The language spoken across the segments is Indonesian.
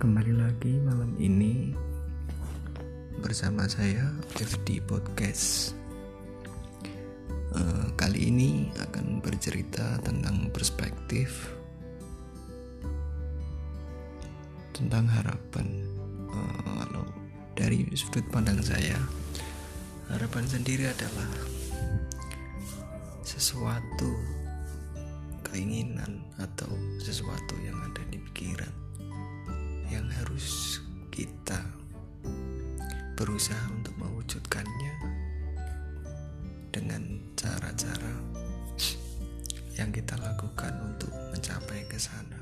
kembali lagi malam ini bersama saya FD Podcast. Uh, kali ini akan bercerita tentang perspektif tentang harapan. Uh, kalau dari sudut pandang saya, harapan sendiri adalah sesuatu keinginan atau sesuatu yang ada di pikiran yang harus kita berusaha untuk mewujudkannya dengan cara-cara yang kita lakukan untuk mencapai ke sana.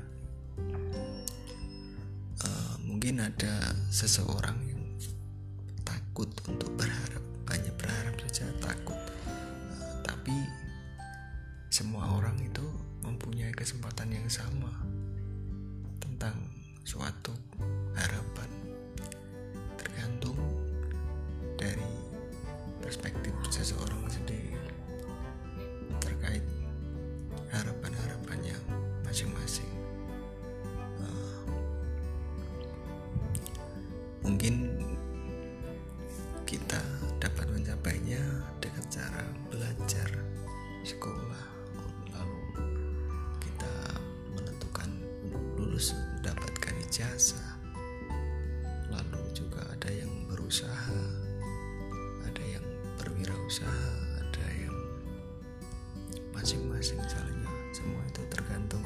Uh, mungkin ada seseorang yang takut untuk berharap, hanya berharap saja takut. Uh, tapi semua orang itu mempunyai kesempatan yang sama tentang suatu harapan. Tergantung dari perspektif seseorang sendiri terkait harapan-harapannya masing-masing. Uh, mungkin kita dapat mencapainya dengan cara belajar sekolah. Lalu kita menentukan lulus ijazah lalu juga ada yang berusaha ada yang berwirausaha ada yang masing-masing misalnya semua itu tergantung